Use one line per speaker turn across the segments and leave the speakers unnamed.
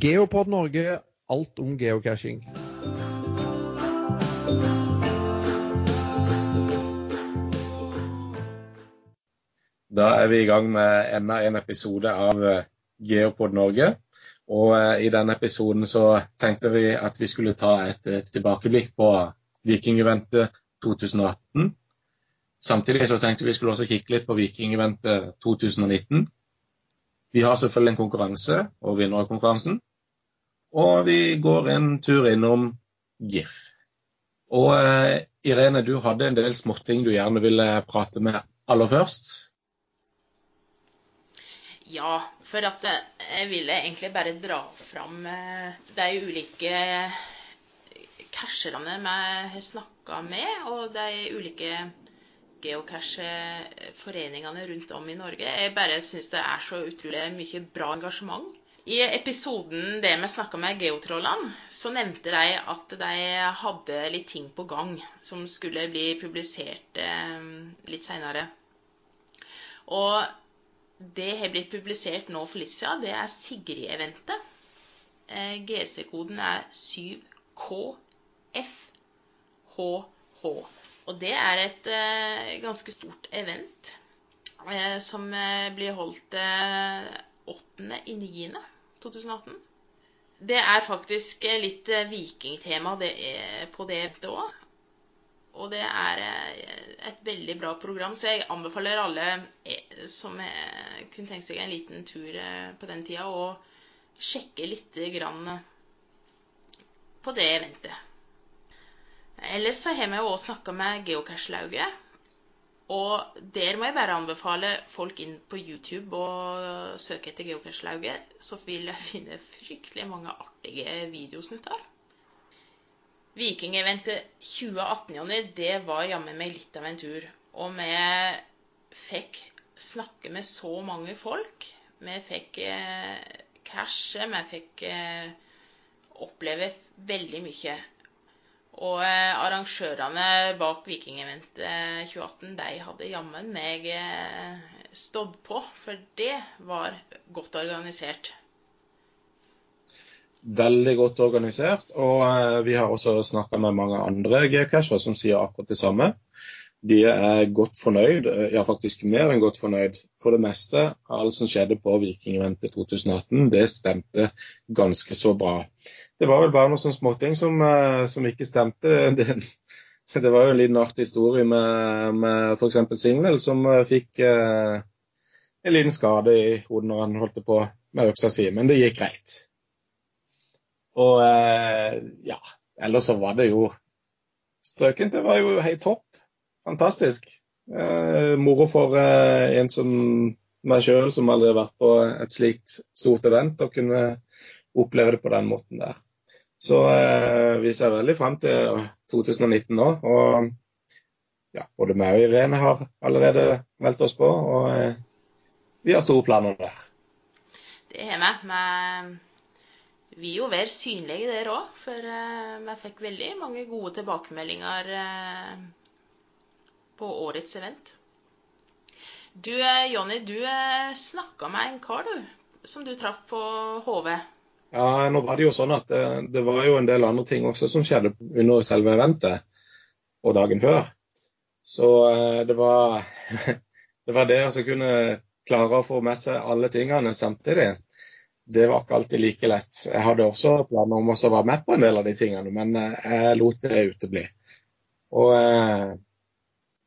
Geopod Norge, alt om geocaching.
Da er vi i gang med enda en episode av eh, Geopod Norge. Og eh, i denne episoden så tenkte vi at vi skulle ta et, et tilbakeblikk på Vikingeventet 2018. Samtidig så tenkte vi skulle også kikke litt på Vikingeventet 2019. Vi har selvfølgelig en konkurranse og vinner av konkurransen. Og vi går en tur innom GIF. Og uh, Irene, du hadde en del småting du gjerne ville prate med aller først.
Ja, for at jeg ville egentlig bare dra fram eh, de ulike casherne har snakka med, og de ulike geocache-foreningene rundt om i Norge. Jeg bare syns det er så utrolig mye bra engasjement. I episoden det vi snakka med geotrollene, så nevnte de at de hadde litt ting på gang som skulle bli publisert eh, litt seinere. Og det har blitt publisert nå for litt siden. Det er Sigrid-eventet. Eh, GC-koden er 7KFHH. Og det er et eh, ganske stort event eh, som eh, blir holdt 8.9.2018. Det er faktisk litt vikingtema på det eventet òg. Og det er et veldig bra program, så jeg anbefaler alle som kunne tenke seg en liten tur på den tida, å sjekke litt grann på det eventet. Ellers så har vi jo òg snakka med Geocache-lauget. Og der må jeg bare anbefale folk inn på YouTube og søke etter Geocache-lauget. Så vil jeg finne fryktelig mange artige videosnutter. Vikingeventet 2018, Jonny, det var jammen meg litt av en tur. Og vi fikk snakke med så mange folk. Vi fikk eh, cashe, vi fikk eh, oppleve veldig mye. Og eh, arrangørene bak Vikingeventet 2018, de hadde jammen meg eh, stått på, for det var godt organisert.
Veldig godt organisert, og eh, vi har også snakka med mange andre geocacher som sier akkurat det samme. De er godt fornøyd, ja faktisk mer enn godt fornøyd. For det meste alt som skjedde på Vikingeventet 2018, det stemte ganske så bra det var vel bare noen sånne småting som, eh, som ikke stemte. Det, det, var jo en liten artig historie med, med f.eks. Singel, som eh, fikk eh, en liten skade i hodet når han holdt på med øksa si, men det gikk greit. Og eh, ja, ellers så var det jo strøkent. Det var jo helt topp. Fantastisk. Eh, moro for eh, en som meg sjøl, som aldri har vært på et slikt stort event, å kunne oppleve det på den måten der. Så eh, vi ser veldig frem til 2019 nå. Og ja, både meg og Irene har allerede meldt oss på, og eh, vi har store planer der.
Det har vi. Vi er jo være synlige der òg, for eh, vi fikk veldig mange gode tilbakemeldinger eh, på årets event. Du eh, Jonny, du snakka med en kar, du, som du traff på HV.
Ja, nå var det jo sånn at det, det, var jo en del andre ting også som skjedde under selve eventet og dagen før. Så eh, det var det, var det å kunne klare å få med seg alle tingene samtidig. Det var ikke alltid like lett. Jeg hadde også planer om å være med på en del av de tingene, men eh, jeg lot det utebli. Og eh,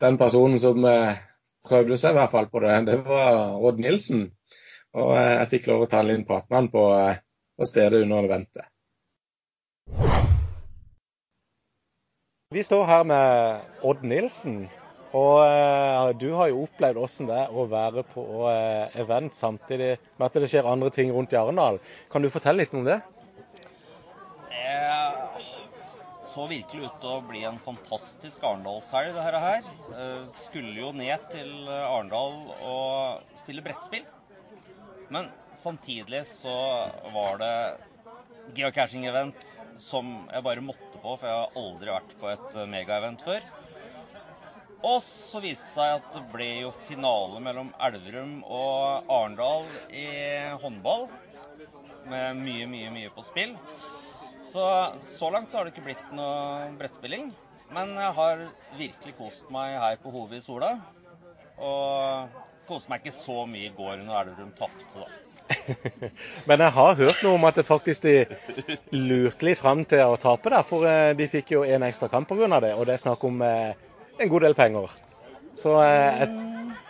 den personen som prøvde seg i hvert fall på det, det var Odd Nilsen. Og jeg fikk lov å ta en liten prat med han på på stedet under eventet.
Vi står her med Odd Nilsen. Og uh, du har jo opplevd hvordan det er å være på uh, event samtidig med at det skjer andre ting rundt i Arendal. Kan du fortelle litt om det?
Det så virkelig ut til å bli en fantastisk Arendalshelg, det her. Uh, skulle jo ned til Arendal og spille brettspill. Men samtidig så var det geocaching-event som jeg bare måtte på, for jeg har aldri vært på et megaevent før. Og så viste det seg at det ble jo finale mellom Elverum og Arendal i håndball. med mye, mye, mye på spill. Så så langt så har det ikke blitt noe brettspilling. Men jeg har virkelig kost meg her på Hove i Sola. Og koste meg ikke så mye i går når Elverum tapte, da.
Men jeg har hørt noe om at det faktisk de lurte litt fram til å tape der. For eh, de fikk jo en ekstra kamp pga. det, og det er snakk om eh, en god del penger. Så eh, jeg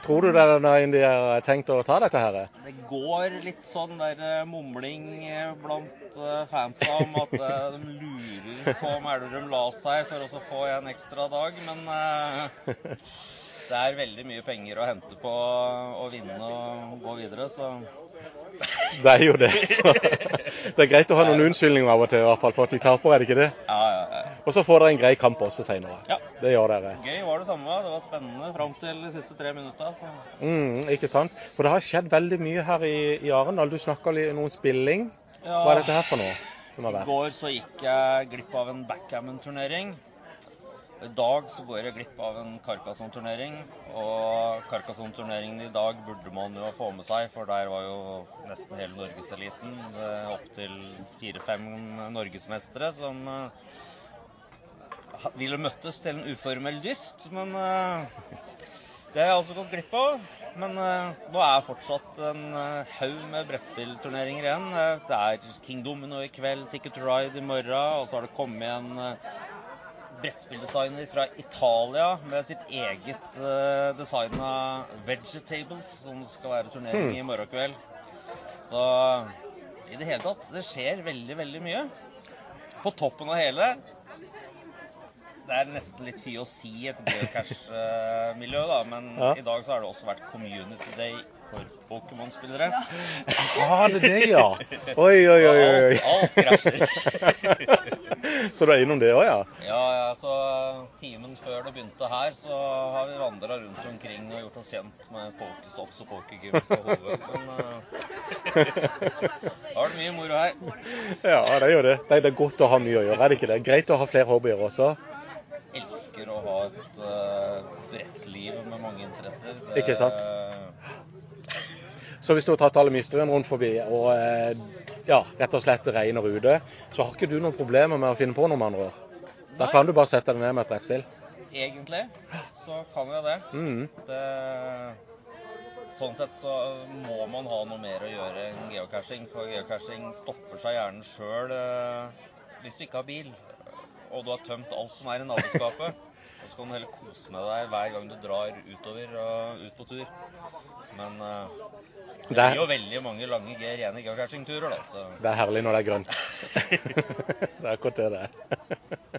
tror du det er når de har tenkt å ta dette her?
Det går litt sånn der eh, mumling eh, blant eh, fansa om at eh, de lurer på om Elverum la seg for å få en ekstra dag, men eh, det er veldig mye penger å hente på å vinne og gå videre, så
Det er jo det. Så det er greit å ha noen unnskyldninger av og til i hvert fall for at de taper, er det ikke det?
ja, ja, ja.
Og så får dere en grei kamp også senere.
Ja.
Det gjør dere.
Gøy var det samme. Det var spennende fram til de siste tre minutta. Så.
Mm, ikke sant? For det har skjedd veldig mye her i, i Arendal. Du snakka litt om spilling.
Ja,
Hva er dette her for noe som har
I går så gikk jeg glipp av en backgammon-turnering. I dag så går jeg glipp av en Carcassonne-turnering. Og Carcassonne-turneringen i dag burde man jo få med seg, for der var jo nesten hele norgeseliten. Opptil fire-fem norgesmestere som eh, ville møttes til en uformell dyst. Men eh, det har jeg altså gått glipp av. Men eh, nå er fortsatt en eh, haug med brettspillturneringer igjen. Eh, det er King Domino i kveld, Ticket to Ride i morgen, og så har det kommet igjen brettspilldesigner fra Italia med sitt eget uh, av Vegetables, som skal være turnering i morgen kveld. Så i det hele tatt, det skjer veldig, veldig mye. På toppen av hele det er nesten litt fy å si et geocache-miljø, da, men
Ja.
i dag så har det også vært Community Day for Pokémon-spillere.
Ah, det er det, ja. Oi, oi, oi. oi.
Alt, alt krasjer.
Så du er innom det òg, ja?
Ja, ja, så timen før det begynte her, så har vi vandra rundt omkring og gjort oss kjent med pokestops og pokegym på hodet. Men uh, da var det mye moro her.
Ja, det gjør det. Det er- det er godt å ha mye å gjøre, er det ikke det? Greit å ha flere hobbyer også.
Elsker å ha et uh, bredt liv med mange interesser. Det,
Ikke sant? Så hvis du har tatt alle mysterien rundt forbi, og eh, ja, rett og slett regner ute, så har ikke du noen problemer med å finne på noe med andre ord. Da kan du bare sette deg ned med et brettspill.
Egentlig så kan jeg det.
Mm.
det. Sånn sett så må man ha noe mer å gjøre enn geocaching, for geocaching stopper seg gjerne sjøl hvis du ikke har bil og du har tømt alt som er i naboskapet. Og så kan du heller kose med deg hver gang du drar utover og ut på tur. Men uh, det blir jo veldig mange lange ge- rene geocaching-turer, da. Så
det er herlig når det er grønt. det er akkurat det det er.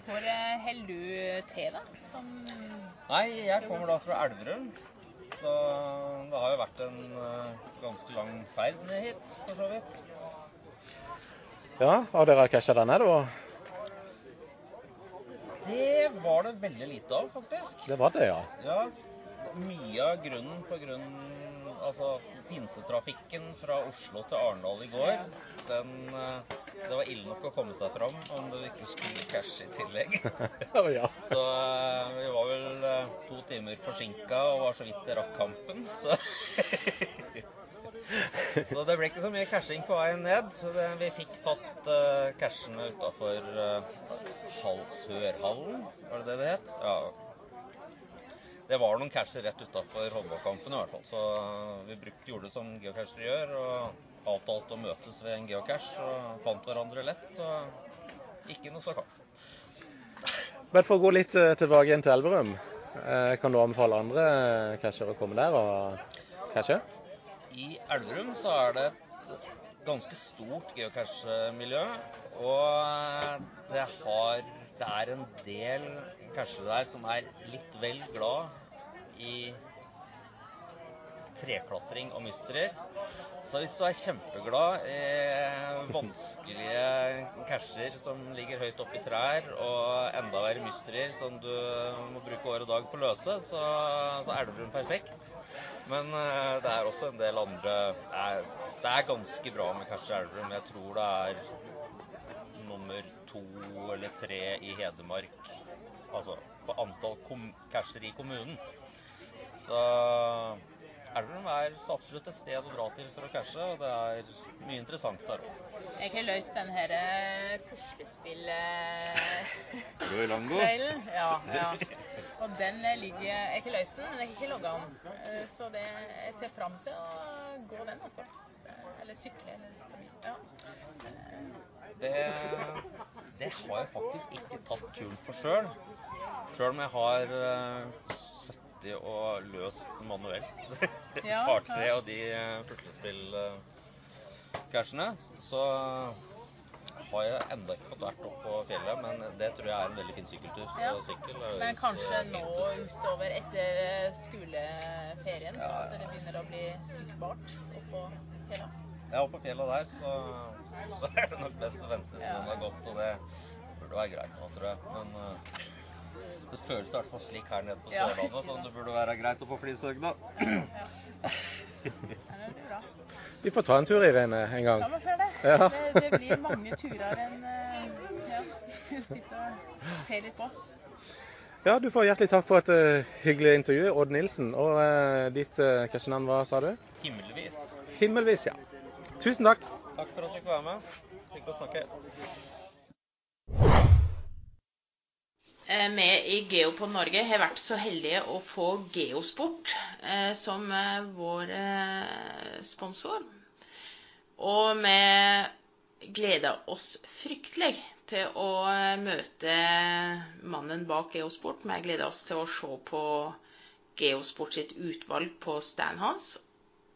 Hvor eh, holder du til, da? Som
Nei, jeg kommer da fra Elverum. Så det har jo vært en eh, ganske lang ferd ned hit, for så vidt.
Ja, har dere casha denne, da?
Det var det veldig lite av, faktisk.
Det var det, ja.
Ja, mye av grunnen på grunn Altså, pinsetrafikken fra Oslo til Arendal i går, den eh, Det var ille nok å komme seg fram om du ikke skulle cashe i tillegg. Så eh, vi var vel eh, to timer forsinka og var så vidt det rakk kampen, så Så det ble ikke så mye cashing på veien ned. Så det, vi fikk tatt uh, cashene utafor uh, Sørhallen, var det det det het? Ja. Det var noen casher rett utafor håndballkampen i hvert fall. Så eh, vi brukte, gjorde det som geocachere gjør, og avtalte å møtes ved en geocache. Og fant hverandre lett. Og ikke noe så kaldt.
Men for å gå litt eh, tilbake igjen til Elverum, eh, kan du anbefale andre cashere å komme der og cashe?
I Elverum så er det et ganske stort geocache-miljø. Og det, har, det er en del cashere der som er litt vel glad i treklatring og mysterier. Så hvis du er kjempeglad i vanskelige casher som ligger høyt oppe i trær, og enda verre mysterier som du må bruke år og dag på å løse, så, så er Elverum perfekt. Men eh, det er også en del andre Det er, det er ganske bra med casher i Elverum. Jeg tror det er nummer to eller tre i Hedmark. Altså på antall casher i kommunen. Så Elverum er så absolutt et sted å dra til for å cashe, og det er mye interessant der òg.
Jeg har løst den her eh, puslespillkvelden. Ja, ja. Og den eh, ligger Jeg har ikke løst den, men jeg har ikke logga den. Eh, Så det, jeg ser fram til å gå den, altså. Eh, Eller sykle, eller Ja.
Det, det har jeg faktisk ikke tatt turen på sjøl. Sjøl om jeg har eh, sittet og løst manuelt
Ja,
par-tre av de eh, puslespill-cashene, så har jeg enda ikke fått vært opp på fjellet, men det tror jeg er en veldig fin sykkeltur.
Ja.
sykkel
Men kanskje
eh,
nå utover etter skoleferien
Ja, ja,
at det begynner å bli sykkelbart oppå fjellet?
Ja, oppå på fjellet der, så, så er det nok best å vente til noen har gått, og det burde være greit nå, tror jeg. Men eh, det føles i hvert fall slik her nede på
Ja.
Sørlandet som det burde være greit å få flisøk,
Ja. Ja, det blir bra.
Vi får ta en tur, Irene, en gang.
Ja, vi før det.
Ja.
det. Det blir mange turer enn eh, ja, sitte og se litt på.
Ja, du får hjertelig takk for et uh, hyggelig intervju, Odd Nilsen. Og uh, ditt uh, navn, hva sa du?
Himmelvis.
Himmelvis, ja. Tusen takk.
Takk for at du fikk være med. Hyggelig å snakke.
Eh, i i Geopod Norge har vært så heldige å få Geosport eh, som eh, vår sponsor. Og vi gleder oss fryktelig til å møte mannen bak Geosport. Vi gleder oss til å se på Geosport sitt utvalg på standen hans.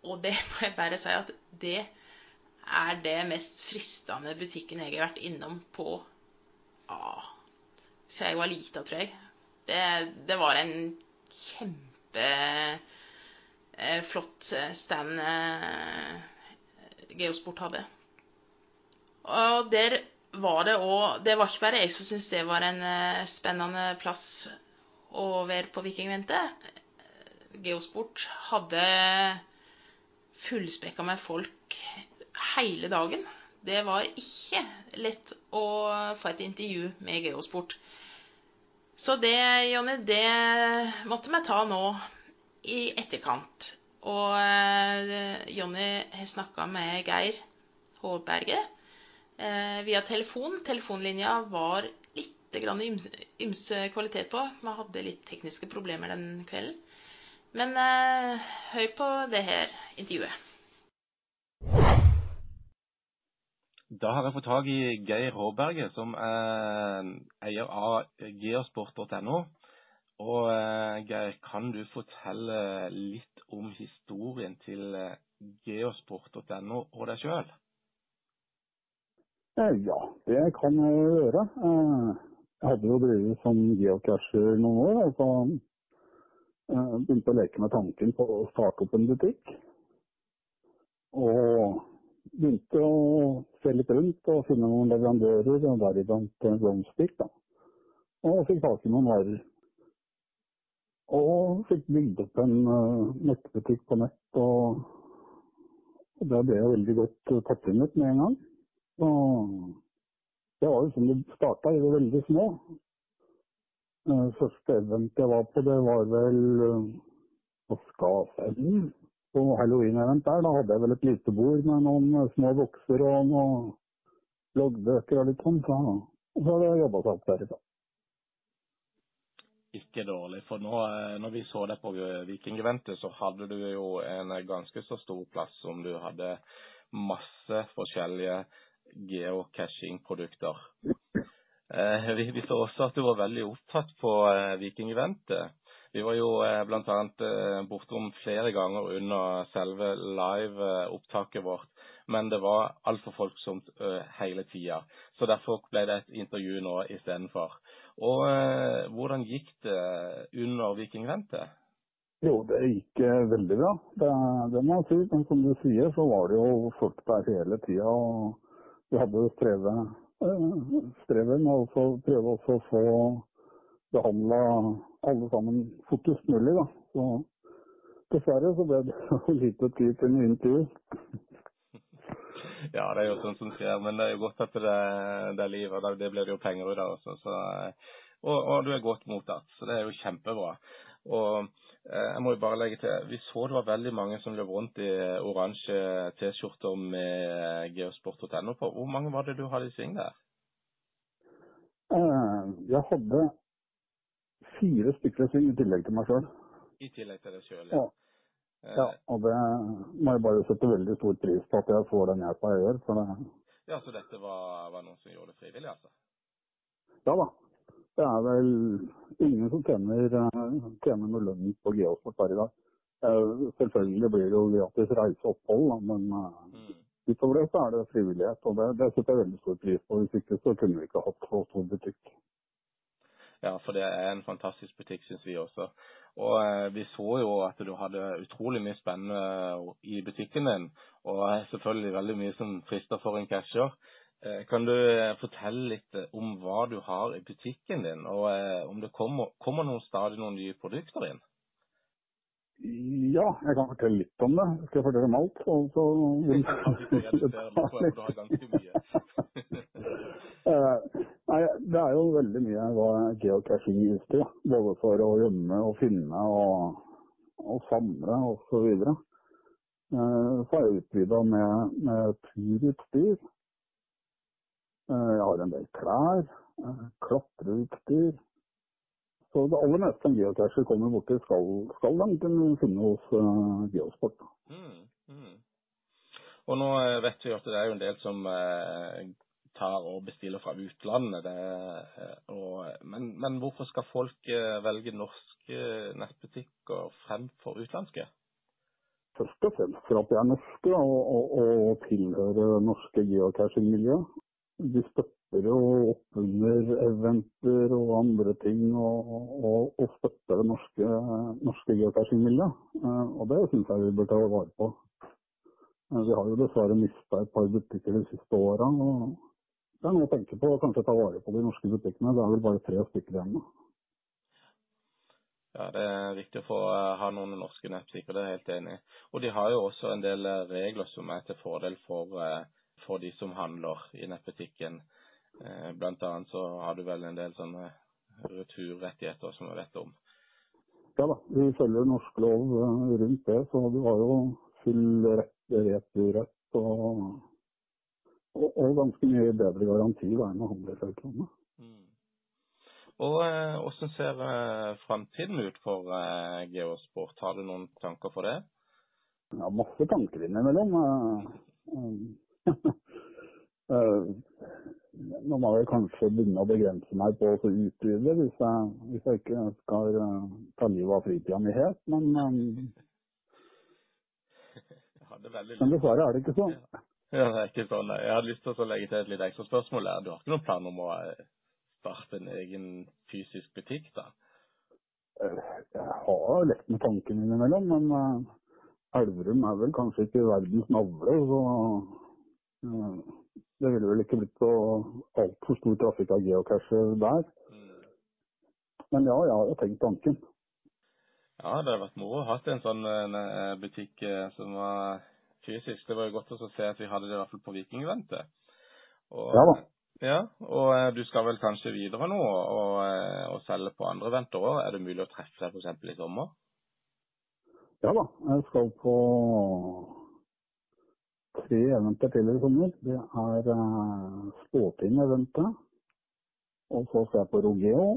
Og det må jeg bare si at det er det mest fristende butikken jeg har vært innom på ah, siden jeg var lita, tror jeg. Det, det var en kjempe eh, eh, stand eh, Geosport hadde. Og der var det òg Det var ikke bare jeg som syntes det var en spennende plass å være på Vikingventet. Geosport hadde fullspekka med folk hele dagen. Det var ikke lett å få et intervju med Geosport. Så det, Jonny, det måtte vi ta nå i etterkant. Og eh, Jonny har snakka med Geir Håberget eh, via telefon. Telefonlinja var litt grann ymse, ymse kvalitet på. Vi hadde litt tekniske problemer den kvelden. Men eh, hør på det her intervjuet.
Da har jeg fått tak i Geir Håberget, som er eier av geosport.no. Og eh, Geir, kan du fortelle litt om historien til eh, geosport.no og deg sjøl?
Eh, Ja, det kan jeg gjøre. Jeg hadde jo drevet som geocacher noen år, og så begynte å leke med tanken på å starte opp en butikk. Og begynte å se litt rundt og finne noen leverandører, og deriblant Romstick. da. Og fikk tak i noen varer. Og fikk bygd opp en eh, nettbutikk på nett, og, og det ble jeg veldig godt eh, tatt imot med en gang. Og det var jo sånn det starta, i det veldig små. Eh, Første event jeg var på, det var vel på Skafellen. På halloween-event der, da hadde jeg vel et lite bord med noen eh, små bokser og noen loggbøker og litt sånn. Så, så har det jobba seg opp derifra.
Ikke dårlig, for nå, eh, når vi så deg på Vikingeventet, så hadde du jo en ganske så stor plass som du hadde masse forskjellige geocaching-produkter. Eh, vi, vi så også at du var veldig opptatt på eh, Vikingeventet. Vi var jo eh, bl.a. Eh, bortom flere ganger under selve live-opptaket vårt, men det var altfor folksomt eh, hele tida. Så derfor ble det et intervju nå istedenfor. Og hvordan gikk det under Vikingventet?
Jo, det gikk veldig bra. Det, det må jeg si. Men som du sier, så var det jo folk der hele tida. Og vi hadde jo strevet, strevet med å prøve å få behandla alle sammen fortest mulig. da. Så dessverre så ble det lite tid til en intervju.
Ja, det er jo sånn som skjer, men det er jo godt at det, det er liv, og det, blir det jo penger ut av også. Så, og, og du er godt mottatt, så det er jo kjempebra. Og Eh, Jeg må jo bare legge til, Vi så det var veldig mange som løp rundt i oransje T-skjorter med geosport.no på. Hvor mange var det du hadde i sving der?
Eh, Jeg hadde fire stykker i tillegg til meg sjøl.
I tillegg til deg sjøl,
Ja.
ja.
Ja, og det må jeg bare sette veldig stor pris på at jeg får den hjelpa jeg gjør. For det,
ja, Så dette var, var noen som gjorde det frivillig, altså?
ja da. Det er vel ingen som tjener, eh, tjener noe lønn på geosport her i dag. Eh, Selvfølgelig blir det jo gratis reiseopphold, da, men eh,
Mm.
utover det så er det frivillighet. Og det, det setter jeg veldig stor pris på. Hvis ikke så kunne vi ikke hatt så stor butikk.
Ja, for det er en fantastisk butikk, syns vi også. Og eh, vi så jo at du hadde utrolig mye spennende i butikken din, og selvfølgelig veldig mye som frister for en cashier. Eh, kan du eh, fortelle litt eh, om hva du har i butikken din, og eh, om det kommer, kommer noen stadig noen nye produkter inn?
Ja, jeg kan fortelle litt om det. Skal jeg fortelle om alt? Så, så vil
Ja, du får for du har ganske mye.
Eh, Nei, det er jo veldig mye hva ut i. da. Både for å gjemme og finne og, og samle osv. Uh, så er jeg utvida med, med turutstyr. Eh, jeg har en del klær. eh, klatreutstyr. Så det aller meste en geocacher kommer borti, skal, skal de kunne finne hos uh, Geosport.
Mm, mm. Og nå eh, vet vi at det er jo en del som eh, tar og bestiller fra utlandet. Det, eh, og, men, men hvorfor skal folk eh, velge norske nettbutikker fremfor utenlandske?
Først og fremst for at de er norske og, og, og tilhører norske geocaching-miljø. De støtter jo opp under eventer og andre ting, og, og, støtter det norske, norske geocaching-miljøet. Eh, Og det syns jeg vi bør ta vare på. Eh, Vi har jo dessverre mista et par butikker de siste åra. Det er noe å tenke på, og kanskje ta vare på de norske butikkene. Det er vel bare tre stykker igjen. nå.
Ja, det er viktig å få eh, ha noen norske nettbutikker, det er jeg helt enig i. Og de har jo også en del eh, regler som er til fordel for, eh, for de som handler i nettbutikken. Blant annet så har du vel en del sånne returrettigheter som vi vet om.
Ja da, vi følger norsk lov rundt det, så du har jo full rett, returrett og, og, og ganske mye bedre garanti da, enn å handle fra utlandet.
Mm. Og eh, hvordan ser eh, framtiden ut for eh, Geosport? Har du noen tanker for det?
Ja, masse tanker innimellom. eh, eh, Nå må jeg kanskje begynne å begrense meg på å utvide hvis jeg, hvis jeg ikke skal ta livet av fritida mi helt, men,
veldig
men dessverre er det ikke sånn.
Ja, det er ikke sånn. Jeg hadde lyst til å legge til et litt ekstra spørsmål her. Du har ikke noen plan om å eh, starte en egen fysisk butikk, da?
Eh, Jeg har lekt med tanken innimellom, men eh, Elverum er vel kanskje ikke verdens navle, så det ville vel ikke blitt så altfor stor trafikk av geocacher der.
Mm.
Men ja, jeg har tenkt tanken.
Ja, det hadde vært moro å ha en sånn butikk som var fysisk. Det var jo godt å se at vi hadde det i hvert fall på Vikingeventet.
Ja da.
Ja, og eh, du skal vel kanskje videre nå og, eh, og selge på andre eventer òg. Er det mulig å treffe deg f.eks. i sommer?
Ja da, jeg skal på tre eventer til i sommer. Det er uh, Spåtinn-eventet, og så skal jeg på Rogeo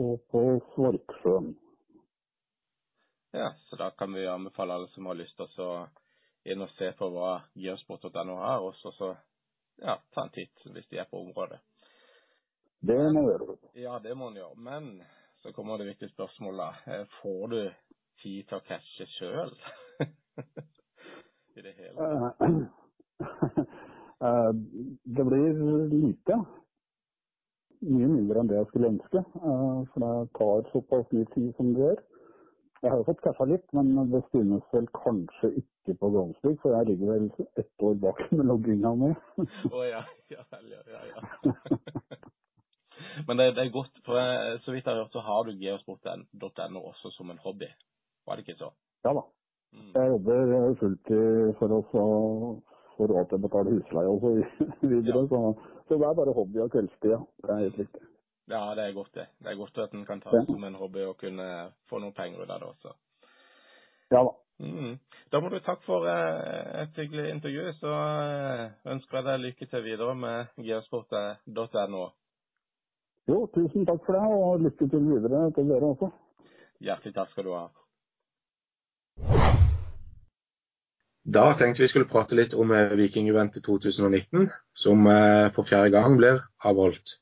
og på Svorksjøen.
Ja, så da kan vi anbefale alle som har lyst til å inn og se på hva geosport.no har, og så, så ja, ta en titt hvis de er på området.
Det må vi gjøre.
Ja, det må en gjøre. Men så kommer det viktige spørsmålet. Eh, Får du tid til å catche sjøl? I det hele
Eh, eh, det blir lite. Mye mindre enn det jeg skulle ønske. For det tar såpass mye tid som det gjør. Jeg har jo fått kaffa litt, men det synes vel kanskje ikke på Glomsvik, for jeg ligger vel ett år bak med logginga mi.
oh, ja. Ja ja. ja, ja. Men det, det er godt, for jeg, så vidt jeg har hørt, så har du geosport.no også som en hobby. Var det ikke så?
Ja da.
Mm.
Jeg jobber fulltid for å få får råd til å betale husleie og så videre.
Ja.
Så, så det er bare hobby og kveldstid. ja. Det er helt riktig.
Ja, det er godt, det. Det er godt at en kan ta det som en hobby og kunne få noen penger ut av det også.
Ja da.
Mm. Da må du takke for eh, et hyggelig intervju. Så eh, ønsker jeg deg lykke til videre med geosport.no.
Jo, tusen takk for det, og lykke til videre til dere også.
Hjertelig takk skal du ha.
Da tenkte vi skulle prate litt om eh, Vikingeventet 2019, som for fjerde gang blir avholdt.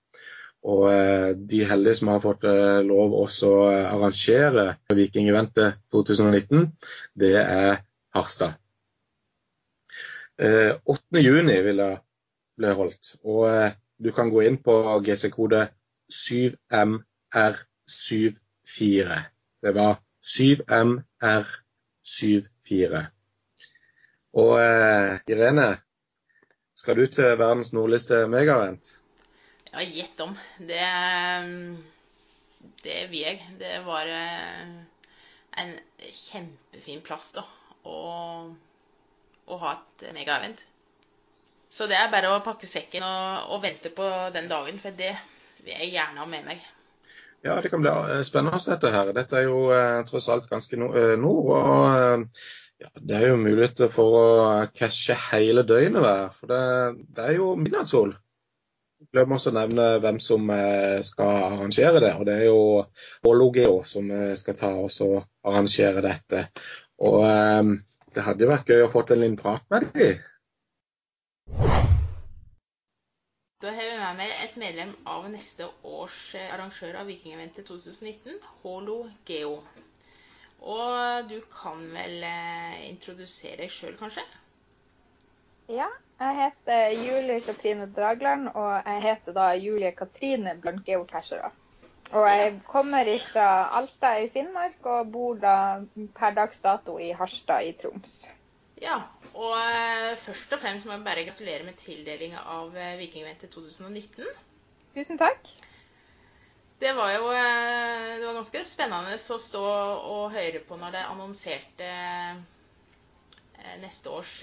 Og eh, de heldige som har fått eh, lov også å arrangere Vikingeventet 2019, det er Harstad. 8. juni det bli holdt. Og du kan gå inn på GC-kode 7MR74. Det var 7MR74. Og Irene, skal du til verdens nordligste megavent?
Ja, gjett om. Det, det vil jeg. Det var eh, en kjempefin plass da, å, å ha et megaevent. Så det er bare å pakke sekken og, og, vente på den dagen, for det vil jeg gjerne ha med meg.
Ja, det kan bli eh, spennende dette her. Dette er jo eh, tross alt ganske nord. og ja, Det er jo muligheter for å cashe hele døgnet der. For det, det er jo midnattssol. Glemmer også å nevne hvem som eh, skal arrangere det. og Det er jo Vologeo som eh, skal ta oss og arrangere dette. Og um, Det hadde jo vært gøy å få en liten prat med dem.
Da har vi med meg et medlem av neste års arrangør av Vikingeventet 2019, Holo Geo. Og du kan vel introdusere deg sjøl, kanskje?
Ja, jeg heter Julie Katrine Dragland, og jeg heter da Julie Katrine blant geocachere. Og jeg kommer fra Alta i Finnmark og bor da per dags dato i Harstad i Troms.
Ja, og uh, først og fremst må jeg bare gratulere med tildelinga av uh, Vikingventet 2019.
Tusen takk.
Det var jo uh, det var ganske spennende å stå og høre på når det annonserte neste års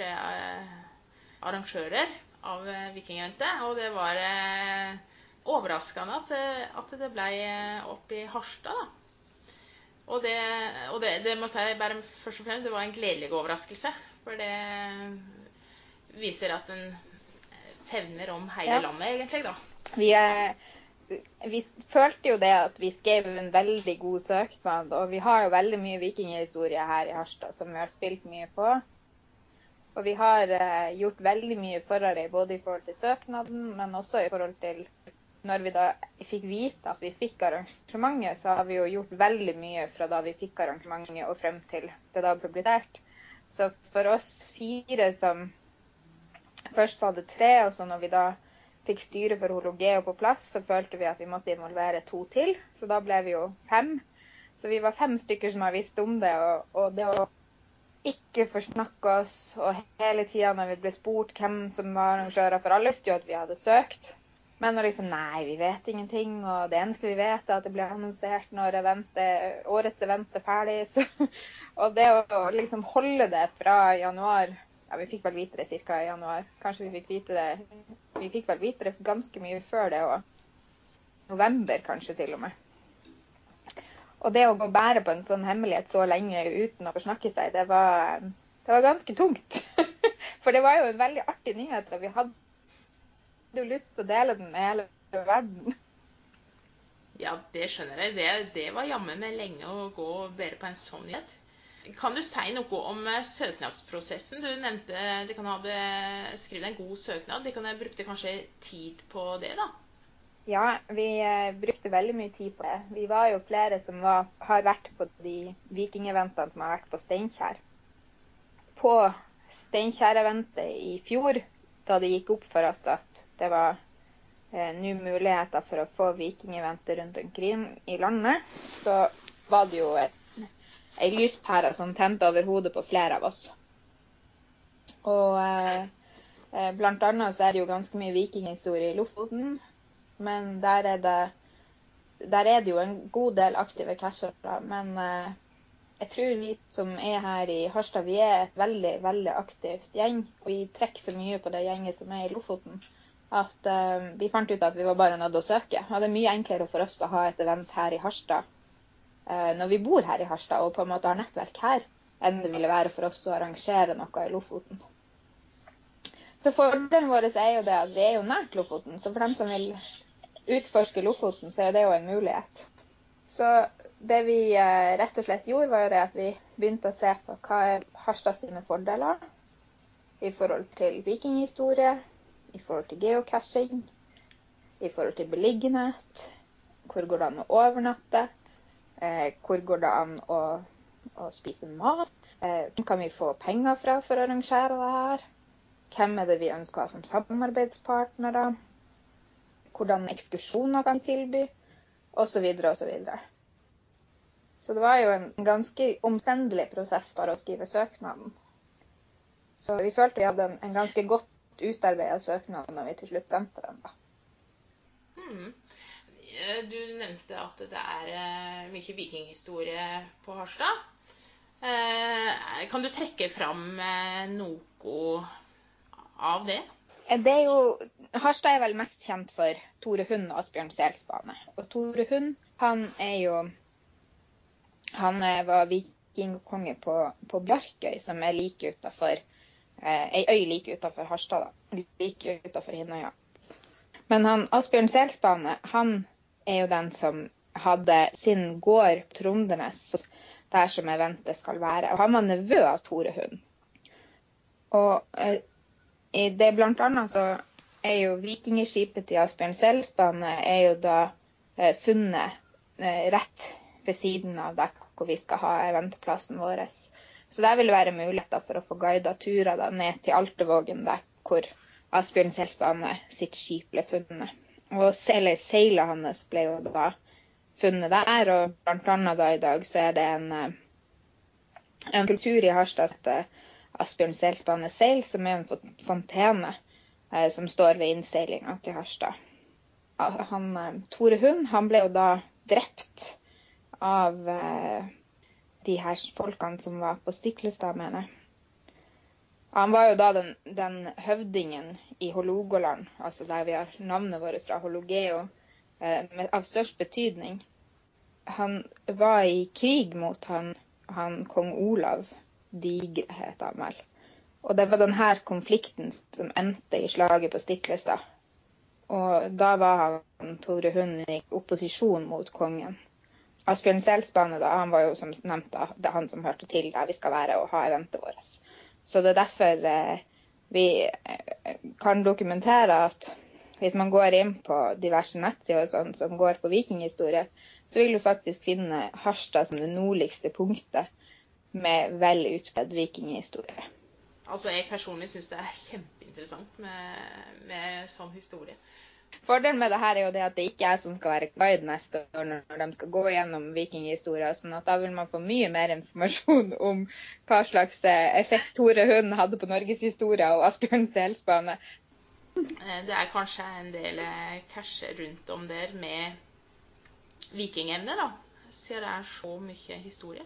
arrangører av Vikingjente. Og det var eh, overraskende at, eh, at det ble opp i Harstad, da. Og det, og det, det må jeg si bare først og fremst, det var en gledelig overraskelse. For det viser at en fevner om hele ja. landet, egentlig, da.
Vi, vi, følte jo det at vi skrev en veldig god søknad, og vi har jo veldig mye vikinghistorie her i Harstad som vi har spilt mye på. Og vi har eh, gjort veldig mye forarbeid både i forhold til søknaden, men også i forhold til når vi da fikk vite at vi fikk arrangementet, så har vi jo gjort veldig mye fra da vi fikk arrangementet og frem til det da publisert. Så for oss fire som først var det tre, og så når vi da fikk styret for Hologeo på plass, så følte vi at vi måtte involvere to til. Så da ble vi jo fem. Så vi var fem stykker som har visst om det. Og, og det å ikke forsnakka oss. Og hele tida når vi ble spurt hvem som var arrangører, for alle visste jo at vi hadde søkt. Men liksom Nei, vi vet ingenting. Og det eneste vi vet, er at det blir annonsert når eventet, årets event er ferdig. Så, og det å liksom holde det fra januar Ja, vi fikk vel vite det ca. i januar. Kanskje vi fikk vite det Vi fikk vel vite det ganske mye før det òg. November kanskje til og med. Og det å gå bære på en sånn hemmelighet så lenge uten å forsnakke seg, det var, det var ganske tungt. For det var jo en veldig artig nyhet, og vi hadde jo lyst til å dele den med hele verden.
Ja, det skjønner jeg. Det, det var jammen meg lenge å gå og bære på en sånn nyhet. Kan du si noe om eh, søknadsprosessen? Du nevnte de kan ha skrevet en god søknad. De kan ha brukte kanskje tid på det, da?
Ja, vi eh, brukte veldig mye tid på det. Vi var jo flere som var, har vært på de vikingeventene som har vært på Steinkjer. På Steinkjer-eventet i fjor, da det gikk opp for oss at det var eh, nå muligheter for å få vikingeventer rundt omkring i landet, så var det jo ei lyspære som tente over hodet på flere av oss. Og eh, eh blant annet så er det jo ganske mye vikinghistorie i Lofoten. Men der er det der er det jo en god del aktive cashere. Men eh, jeg tror vi som er her i Harstad, vi er et veldig veldig aktivt gjeng. Og vi trekker så mye på det gjenget som er i Lofoten. at eh, vi fant ut at vi var bare nødt til å søke. Og det er mye enklere for oss å ha et event her i Harstad eh, når vi bor her i Harstad og på en måte har nettverk her, enn det ville være for oss å arrangere noe i Lofoten. Så fordelen vår er jo det at vi er jo nært Lofoten, så for dem som vil utforske Lofoten, så er det jo en mulighet. Så det vi eh, rett og slett gjorde, var jo det at vi begynte å se på hva er Harstad sine fordeler i forhold til vikinghistorie, i forhold til geocaching, i forhold til beliggenhet, hvor går det an å overnatte, eh, hvor går det an å, å spise mat, eh, hvem kan vi få penger fra for å arrangere det her, hvem er det vi ønsker å ha som samarbeidspartnere, hvordan ekskursjoner kan tilby, osv. osv. Så, så det var jo en ganske omstendelig prosess bare å skrive søknaden. Så vi følte vi hadde en, en ganske godt utarbeida søknad når vi til slutt sendte den. da.
Hmm. Du nevnte at det er uh, mye vikinghistorie på Harstad. Uh, kan du trekke fram noe av det?
Det er jo, Harstad er vel mest kjent for Tore Hund og Asbjørn Selsbane. Og Tore Hund han er jo Han var vikingkonge på, på Bjarkøy, som er like utafor Eh, ei øy like utenfor Harstad, da. Like utenfor Hinnøya. Men han, Asbjørn Selsbane han er jo den som hadde sin gård på Trondenes, der som jeg venter skal være. Og han var nevø av Tore Hund. Og eh, det blant annet så er jo vikingskipet til Asbjørn Selsbane er jo da eh, funnet eh, rett ved siden av der hvor vi skal ha eventplassen vår. Så der vil det være muligheter for å få guida turer da, ned til Altevågen, der hvor Asbjørn Selsbane sitt skip ble funnet. Og eller seilet hans ble jo da funnet der, og blant annet da i dag så er det en, eh, en kultur i Harstad Asbjørn Selspane seil, som er en fontene eh, som står ved innseilinga til Harstad. Han, eh, Tore Hund han ble jo da drept av eh, de her folkene som var på Stiklestad, mener jeg. Han var jo da den, den høvdingen i Hålogaland, altså der vi har navnet vårt fra, Hologeo, eh, av størst betydning. Han var i krig mot han, han kong Olav Digre, het han vel. Og det var denne konflikten som endte i slaget på Stiklestad. Og da var han Tore Hund i opposisjon mot kongen. Asbjørn Selsbane da, han var jo som nevnt da, det er han som hørte til der vi skal være og ha eventet vårt. Så det er derfor eh, vi eh, kan dokumentere at hvis man går inn på diverse nettsider sånn, som går på vikinghistorie, så vil du faktisk finne Harstad som det nordligste punktet med vel utbredt vikinghistorie.
Altså, Jeg personlig syns det er kjempeinteressant med, med sånn historie.
Fordelen med det her er jo det at det ikke er jeg som skal være guide neste år når de skal gå gjennom vikinghistorier. sånn at da vil man få mye mer informasjon om hva slags eh, effekt Tore Hund hadde på norgeshistoria og Asbjørn Selsbane.
Eh, det er kanskje en del eh, rundt om der med vikingevne, da? Siden det er så mye historie.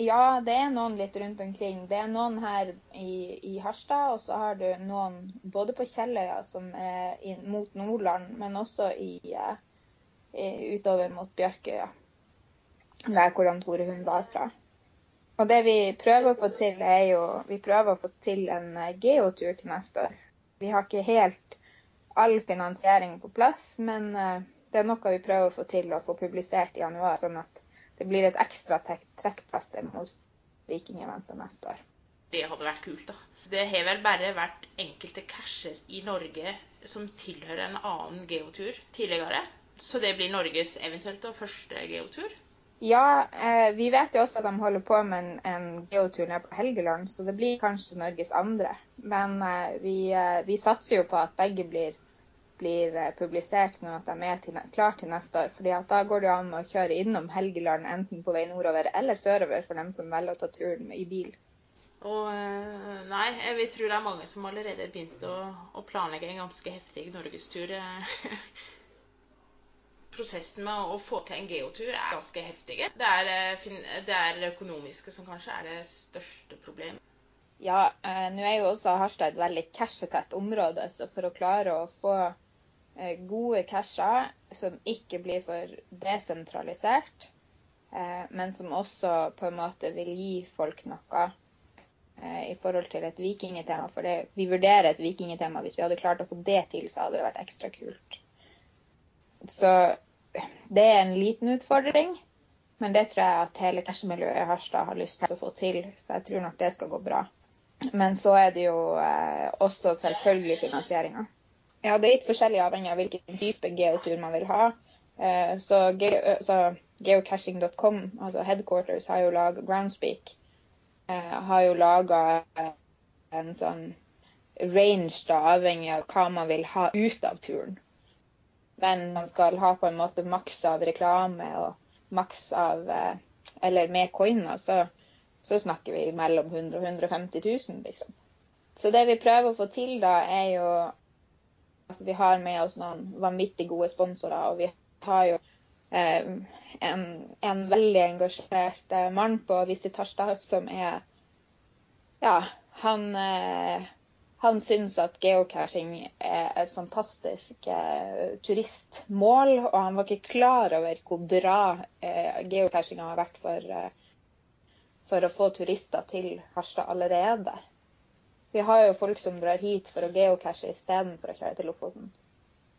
Ja, det er noen litt rundt omkring. Det er noen her i, i Harstad, og så har du noen både på Kjelløya, som er inn, mot Nordland, men også i, i, utover mot Bjørkøya. Der hvor Tore Hund var fra. Og det vi prøver å få til, er jo Vi prøver å få til en uh, geotur til neste år. Vi har ikke helt all finansiering på plass, men uh, det er noe vi prøver å få til å få publisert i januar. sånn at det blir et ekstra trekkplaster mot Vikingeventet neste år.
Det hadde vært kult, da. Det har vel bare vært enkelte casher i Norge som tilhører en annen geotur tidligere. Så det blir Norges eventuelt da, første geotur?
Ja, eh, vi vet jo også at de holder på med en, en geotur nede på Helgeland, så det blir kanskje Norges andre. Men eh, vi, eh, vi satser jo på at begge blir blir eh, publisert sånn at de er til, klar til neste år. fordi Da går det an å kjøre innom Helgeland enten på vei nordover eller sørover for dem som velger å ta turen i bil.
Og eh, nei, vi tror det er mange som allerede har begynt å, å planlegge en ganske heftig norgestur. Prosessen med å få til en geotur er ganske heftig. Det er, eh, det er økonomiske som kanskje er det største problemet.
Ja, eh, nå er jo også Harstad et veldig cashetett område, så for å klare å få eh, gode casher som ikke blir for desentralisert, eh, men som også på en måte vil gi folk noe eh, i forhold til et vikingetema. For det, vi vurderer et vikingetema. Hvis vi hadde klart å få det til, så hadde det vært ekstra kult. Så det er en liten utfordring. Men det tror jeg at hele cashmiljøet i Harstad har lyst til å få til, så jeg tror nok det skal gå bra. Men så er det jo eh, også selvfølgelig finansieringa. Ja, det er litt forskjellig avhengig av hvilken type geotur man vil ha. Eh, så, så geocaching.com, altså headquarters, har jo laga Groundspeak. Eh, har jo laga en sånn range da, avhengig av hva man vil ha ut av turen. Men man skal ha på en måte maks av reklame og maks av Eller med coiner, så så snakker vi mellom 100 og 150 000, liksom. Så det vi prøver å få til da, er jo Altså, vi har med oss noen vanvittig gode sponsorer, og vi har jo eh, en, en, veldig engasjert eh, mann på Visit Harstad som er Ja, han eh, han syns at geocaching er et fantastisk eh, turistmål, og han var ikke klar over hvor bra eh, geocachinga har vært for eh, for å få turister til Harstad allerede. Vi har jo folk som drar hit for å geocache istedenfor å kjøre til Lofoten.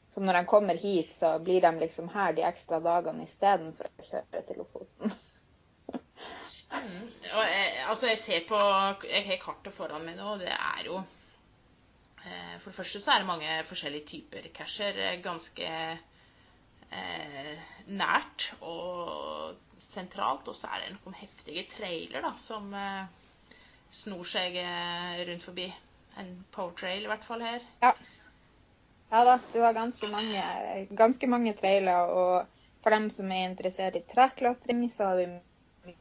Så når de kommer hit, så blir de liksom her de ekstra dagene istedenfor å kjøre til Lofoten.
mm. jeg, altså jeg ser på Jeg har kartet foran meg nå, og det er jo eh, For det første så er det mange forskjellige typer casher. Ganske eh, nært og sentralt. Og så er det noen heftige trailer da, som eh, snor seg eh, rundt forbi. En powertrail i hvert fall her.
Ja. ja da, du har ganske mange, ganske mange trailer. Og for dem som er interessert i treklatring, så har vi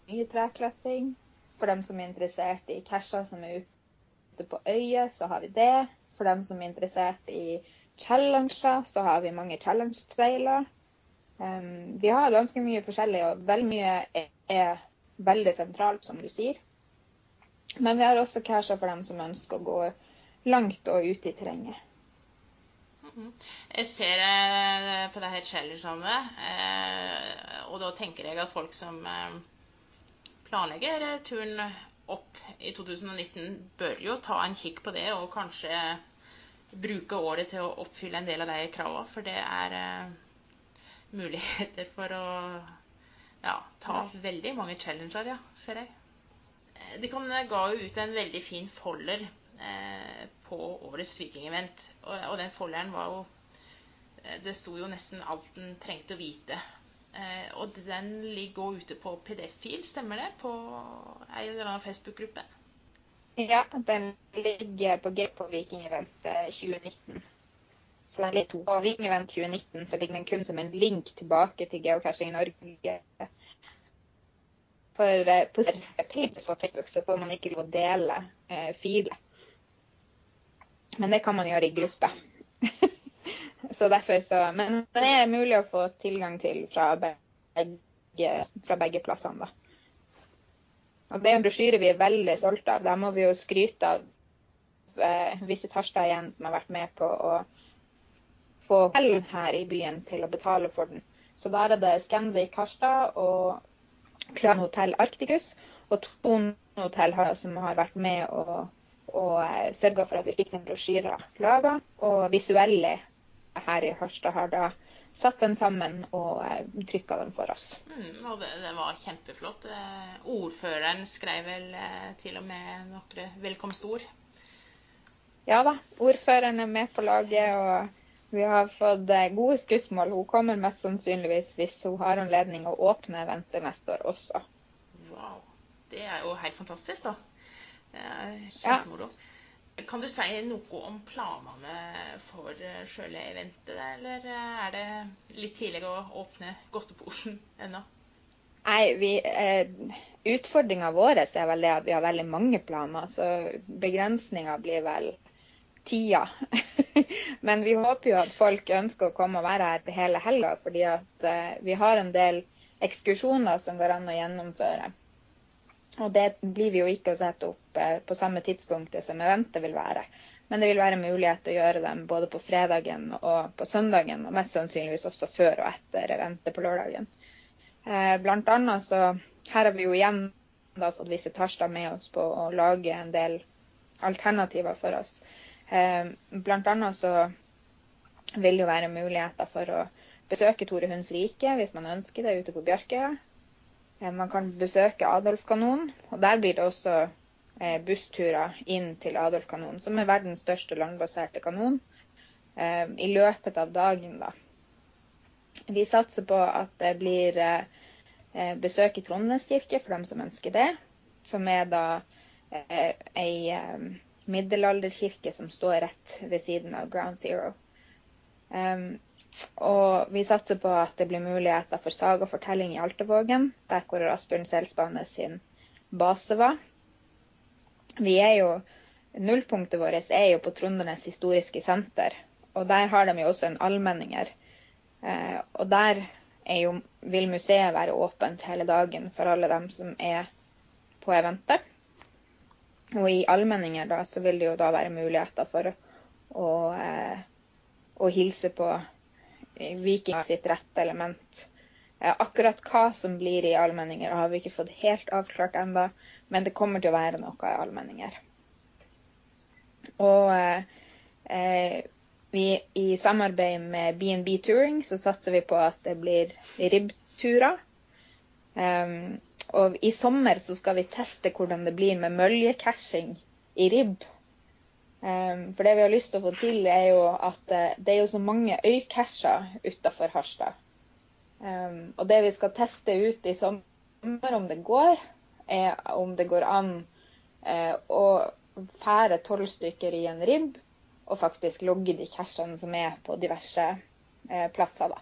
mye treklatring. For dem som er interessert i casher som er ute på øyet, så har vi det. For dem som er interessert i challenger, så har vi mange challenge-trailer. Um, vi har ganske mye forskjellig, og veldig mye er, er, veldig sentralt, som du sier. Men vi har også casher for dem som ønsker å gå langt og ut i terrenget.
Mm-hmm. Jeg ser eh, på det her challengene, eh, og da tenker jeg at folk som eh, planlegger turen opp i 2019, bør jo ta en kikk på det og kanskje bruke året til å oppfylle en del av de kravene. For det er muligheter for å ja, ta veldig mange challenger, ja, ser jeg. Eh, de eh, ga jo ut en veldig fin folder eh, på årets Viking-event. Og, og, den folderen var jo eh, Det sto jo nesten alt den trengte å vite. Eh, og den ligger ute på PDF-fil, stemmer det? På ei eller annen Facebook-gruppe?
Ja, den ligger på G på Viking-event 2019. Så den ligger på Vikingevent 2019 så ligger den kun som en link tilbake til Geocaching Norge. For eh, på pages på Facebook så får man ikke lov å dele eh, filer. Men det kan man gjøre i gruppe. så derfor så, Men det er mulig å få tilgang til fra begge, fra begge plassene, da. Og det er en brosjyre vi er veldig stolte av. Der må vi jo skryte av eh, Visit Harstad igjen, som har vært med på å få hotell her i byen til å betale for den. Så der er det Scandic Harstad og Klan Hotell Arcticus og Tone Hotell som har vært med og, og eh, sørga for at vi fikk den brosjyra laga. Og visuelle her i Harstad har da satt den sammen og eh, trykka den for oss.
Mm, det, det, var kjempeflott. Eh, ordføreren skrev vel til og med noen velkomstord.
Ja da. Ordføreren er med på laget. og vi har fått eh, gode skussmål. Hun kommer mest sannsynligvis hvis hun har anledning å åpne eventet neste år også.
Wow. Det er jo helt fantastisk, da. Kjempemoro. Ja. Kan du si noe om planene for eh, sjøle eventet, eller eh, er det litt tidlig å åpne godteposen ennå?
Nei, vi, eh, Utfordringa vår er vel det at vi har veldig mange planer. Så begrensninga blir vel tida. Men vi håper jo at folk ønsker å komme og være her hele helga, fordi at uh, vi har en del ekskursjoner som går an å gjennomføre. Og det blir vi jo ikke å sette opp eh, på samme tidspunktet som eventet vil være. Men det vil være mulighet til å gjøre dem både på fredagen og på søndagen, og mest sannsynligvis også før og etter eventet på lørdagen. Eh, blant annet så Her har vi jo igjen da fått Visit Harstad med oss på å lage en del alternativer for oss. Eh, blant annet så vil det jo være muligheter for å besøke Tore Hunds rike hvis man ønsker det, ute på Bjørkøya. Eh, man kan besøke Adolfkanonen, og der blir det også eh, bussturer inn til Adolfkanonen, som er verdens største landbaserte kanon, i løpet av dagen. da. Vi satser på at det blir besøk i Trondheimskirke for dem som ønsker det, som er da ei middelalderkirke som står rett ved siden av Ground Zero. Um, og vi satser på at det blir muligheter for sagafortelling i Altevågen, der hvor Asbjørn Selsbane sin base var. Vi er jo, Nullpunktet vårt er jo på Trondenes historiske senter, og der har de jo også en allmenninger. Uh, og der jo, vil museet være åpent hele dagen for alle dem som er på eventet. Og i allmenninger da, så vil det jo da være muligheter for å, eh, å hilse på vikinger sitt rette element. Eh, akkurat hva som blir i allmenninger, har vi ikke fått helt avklart enda, men det kommer til å være noe i allmenninger. Og eh, vi, i samarbeid med BNB Touring så satser vi på at det blir ribbturer. Um, og i sommer så skal vi teste hvordan det blir med møljecashing i ribb. Um, for det vi har lyst til å få til, er jo at uh, det er jo så mange øycasher utafor Harstad. Um, og det vi skal teste ut i sommer, om det går, er om det går an uh, å fære tolv stykker i en ribb og faktisk logge de cashene som er på diverse uh, plasser. da.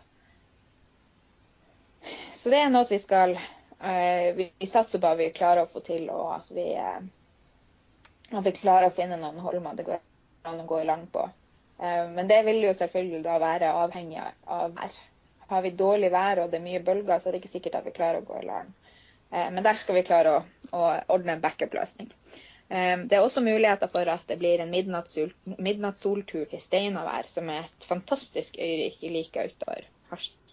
Så det er noe vi skal Eh, vi, vi satser på at vi klarer å få til, og at vi, eh, at vi klarer å finne noen holmer det går an å gå i land på. Eh, men det vil jo selvfølgelig da være avhengig av vær. Har vi dårlig vær og det er mye bølger, så er det ikke sikkert at vi klarer å gå i land. Men der skal vi klare å, å ordne en backup-løsning. Det er også muligheter for at det blir en midnattssoltur til Steinavær, som er et fantastisk øyrike like utover Harstad.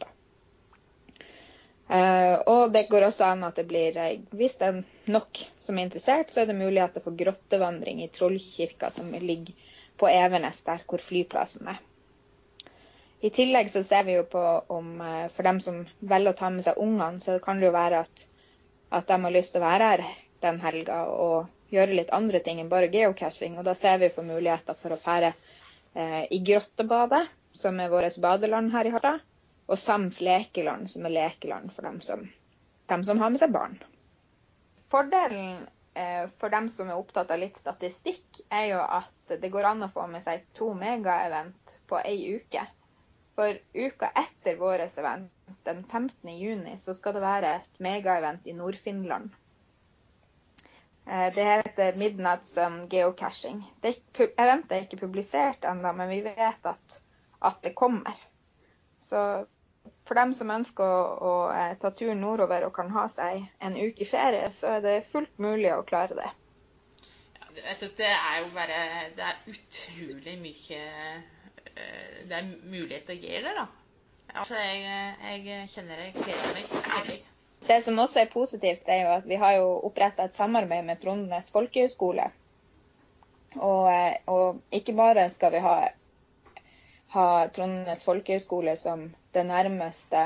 Uh, og det går også an at det blir, eh, hvis det er nok som er interessert, så er det muligheter for grottevandring i Trollkirka, som ligger på Evenes, der hvor flyplassen er. I tillegg så ser vi jo på om uh, for dem som velger å ta med seg ungene, så kan det jo være at, at de har lyst til å være her den helga og gjøre litt andre ting enn bare geocaching. Og da ser vi for muligheter for å fære eh, i Grottebadet, som er vårt badeland her i Harstad og Sams lekeland, som er lekeland for dem som, dem som har med seg barn. Fordelen eh, for dem som er opptatt av litt statistikk, er jo at det går an å få med seg to megaevent på ei uke. For uka etter vår event, den 15. juni, så skal det være et megaevent i Nord-Finland. Eh, det heter Midnight Sun Geocaching. Det eventet er ikke publisert ennå, men vi vet at, at det kommer. Så for dem som ønsker å, å, eh, ta turen nordover og kan ha seg en uke ferie, så er det fullt mulig å klare det.
Ja, det er jo bare Det er utrolig mye eh, Det er muligheter å gjøre det, da. Altså, jeg, jeg kjenner jeg gleder meg.
Det som også er positivt, er jo at vi har jo oppretta et samarbeid med Trondenes folkehøgskole. Og, eh, og, ikke bare skal vi ha, ha Trondenes folkehøgskole som den nærmeste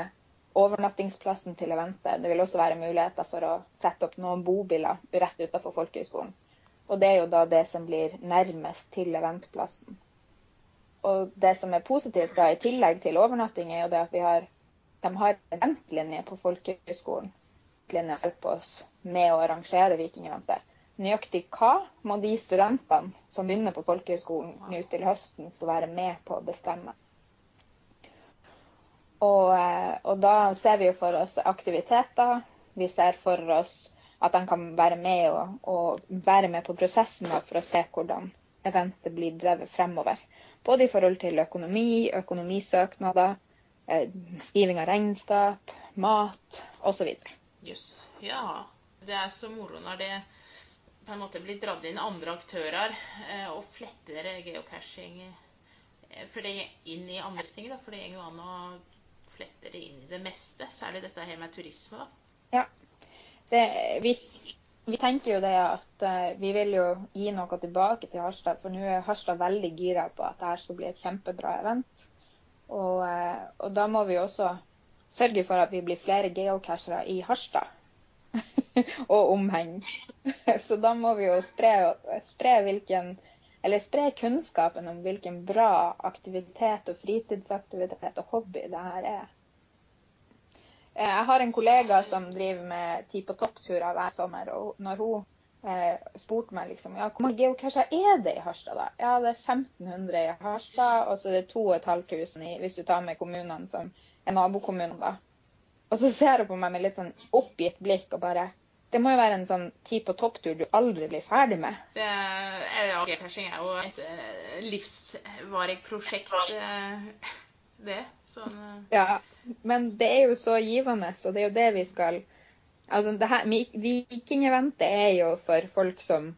overnattingsplassen til eventet. Det vil også være muligheter for å sette opp noen bobiler rett utenfor folkehøgskolen. Og det er jo da det som blir nærmest til eventplassen. Og det som er positivt da, i tillegg til overnatting, er jo det at vi har, de har eventlinje på folkehøgskolen. Linje hjelper oss med å arrangere Vikingeventet. Nøyaktig hva må de studentene som begynner på folkehøgskolen nå til høsten, få være med på å bestemme. Og, eh, og, da ser vi jo for oss aktiviteter. Vi ser for oss at de kan være med og, og være med på prosessen for å se hvordan eventet blir drevet fremover. Både i forhold til økonomi, økonomisøknader, eh, skriving av regnskap, mat osv.
Yes. Ja. det er så moro når det på en måte blir dratt inn andre aktører eh, og fletter geocaching for det inn i andre ting. da, For det går an å flette det inn i det meste, særlig dette her med turisme. da.
Ja. Det, vi, vi tenker jo det at uh, vi vil jo gi noe tilbake til Harstad. For nå er Harstad veldig gira på at dette skal bli et kjempebra event. Og, uh, og da må vi også sørge for at vi blir flere geocachere i Harstad. og omheng. Så da må vi jo spre, spre, hvilken, spre kunnskapen om hvilken bra aktivitet og fritidsaktivitet og hobby det her er. Jeg har en kollega som driver med Ti på topp-turer hver sommer. og når hun eh, spurte meg liksom, ja, hvor mange geocacher er det i Harstad. da? Ja, det er 1500 i Harstad, og så er det 2500 hvis du tar med kommunene som er nabokommuner. da. Og så ser hun på meg med litt sånn oppgitt blikk og bare Det må jo være en sånn tid på topp-tur du aldri blir ferdig med.
Det er, ja, Geocaching er jo et eh, livsvarig prosjekt, eh, det. Sånn.
Ja, men det er jo så givende, og det er jo det vi skal Altså, det her, Vikingeventet er jo for folk som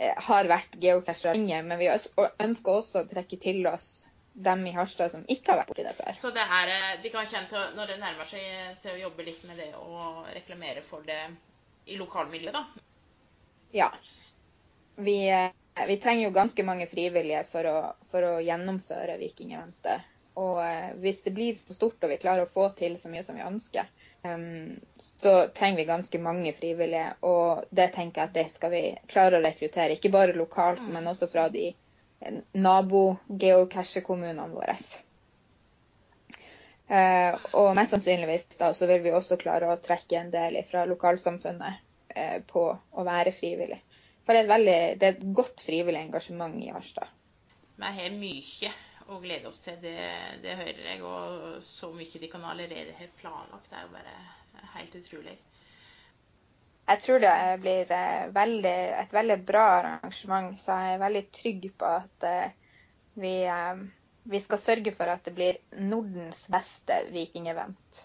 har vært geocachere lenge, men vi ønsker også å trekke til oss dem i Harstad som ikke har vært borti det før.
Så det er, eh, de kan kjenne til, når det nærmer seg til å jobbe litt med det og reklamere for det i lokalmiljøet, da?
Ja. Vi, eh, vi trenger jo ganske mange frivillige for å, for å gjennomføre Vikingeventet. Og eh, hvis det blir så stort og vi klarer å få til så mye som vi ønsker, um, så trenger vi ganske mange frivillige. Og det tenker jeg at det skal vi klare å rekruttere. Ikke bare lokalt, mm. men også fra de nabo-geocache-kommunene våre. Eh, og mest sannsynligvis da, så vil vi også klare å trekke en del fra lokalsamfunnet eh, på å være frivillig. For det er, veldig, det er, et godt frivillig engasjement i Harstad.
Vi har mye å glede oss til, det, det hører jeg. Og så mye de kan allerede ha planlagt. Det er jo bare helt utrolig
jeg tror det blir eh, veldig, et veldig bra arrangement. Så jeg er veldig trygg på at vi, vi skal sørge for at det blir Nordens beste vikingevent.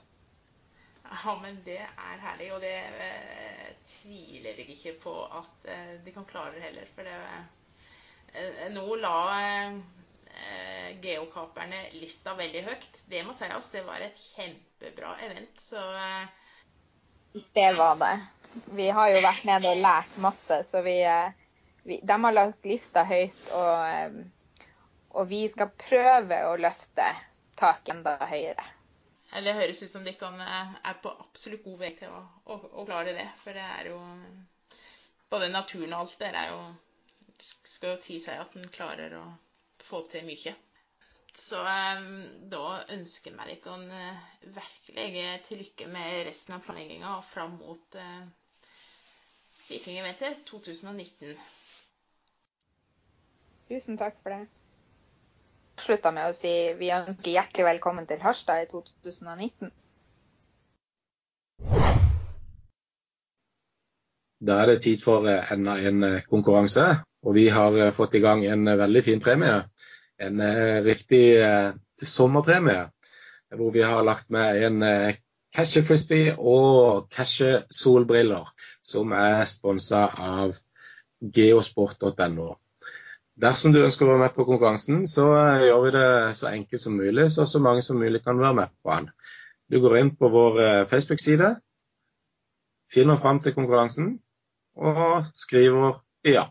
Ja, men det er herlig. Og det eh, tviler jeg ikke på at eh, de kan klare det heller. For det eh, Nå la eh, geokaperne lista veldig høyt. Det må sies. Det var et kjempebra event. Så
Det var det vi har jo vært nede og lært masse, så vi, eh, vi De har lagt lista høyt, og, eh, og, vi skal prøve å løfte taket enda høyere.
Eller Det høres ut som dere eh, er på absolutt god vei til å, å, å, klare det. For det er jo Både naturen og alt der er jo Skal jo si seg at en klarer å få til mye. Så um, da ønsker jeg dere uh, virkelig til lykke med resten av planlegginga og fram mot Vikingeventet 2019.
Tusen takk for det. Slutta med å si vi ønsker hjertelig velkommen til Harstad i 2019.
Da er det tid for eh, enda en eh, konkurranse. Og vi har eh, fått i gang en veldig fin premie. En riktig sommerpremie. Hvor vi har lagt med en Cashe Frisbee og Cashe solbriller, som er sponsa av geosport.no. Dersom du ønsker å være med på konkurransen, så gjør vi det så enkelt som mulig, så så mange som mulig kan være med på den. Du går inn på vår eh, Facebook-side, finner fram til konkurransen og skriver ja.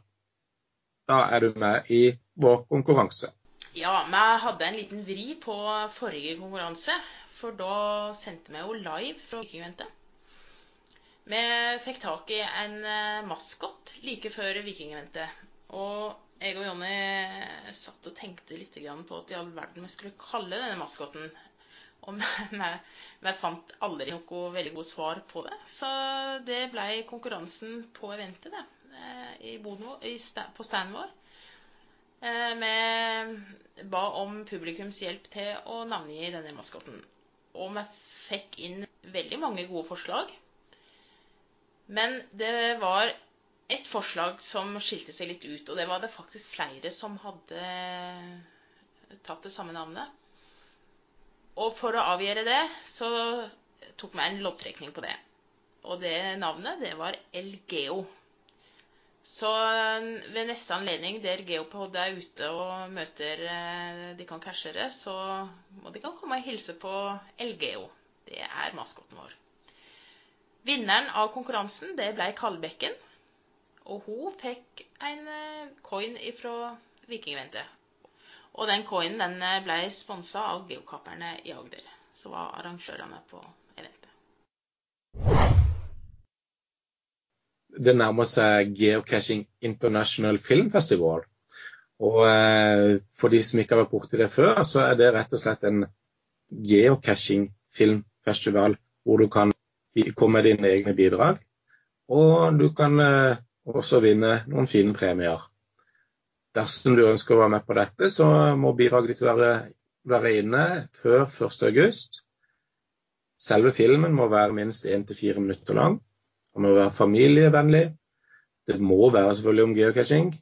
Da er du med i vår konkurranse.
Ja, vi hadde en liten vri på forrige konkurranse. For da sendte vi jo live fra Vikingventet. Vi fikk tak i en eh, maskot like før Vikingventet. Og jeg og Jonny satt og tenkte litt på at i all verden vi skulle kalle denne maskoten. Og vi, fant aldri noe veldig godt svar på det. Så det ble konkurransen på eventet, det. Eh, I Bono, på standen vår. Eh, vi ba om publikums hjelp til å navngi denne maskoten og vi fikk inn veldig mange gode forslag. Men det var et forslag som skilte seg litt ut, og det var det faktisk flere som hadde tatt det samme navnet. Og for å avgjøre det, så tok vi en loddtrekning på det. Og det navnet, det var LGO. Så eh, ved neste anledning der Geopod er ute og møter eh, de kan cashere, så må de kan komme og hilse på LGO. Det er maskoten vår. Vinneren av konkurransen det ble Kalbekken. Og hun fikk en eh, coin fra Vikingventet. Og den coinen den ble sponsa av Geokaperne i Agder, som var arrangørene på eventet.
det nærmer seg Geocaching International Film Festival. Og eh, for de som ikke har vært borti det før, så er det rett og slett en geocaching filmfestival hvor du kan komme med dine egne bidrag. Og du kan eh, også vinne noen fine premier. Dersom du ønsker å være med på dette, så må bidraget ditt være, være inne før 1.8. Selve filmen må være minst 1-4 minutter lang. Den må være familievennlig. Det må være selvfølgelig om geocaching.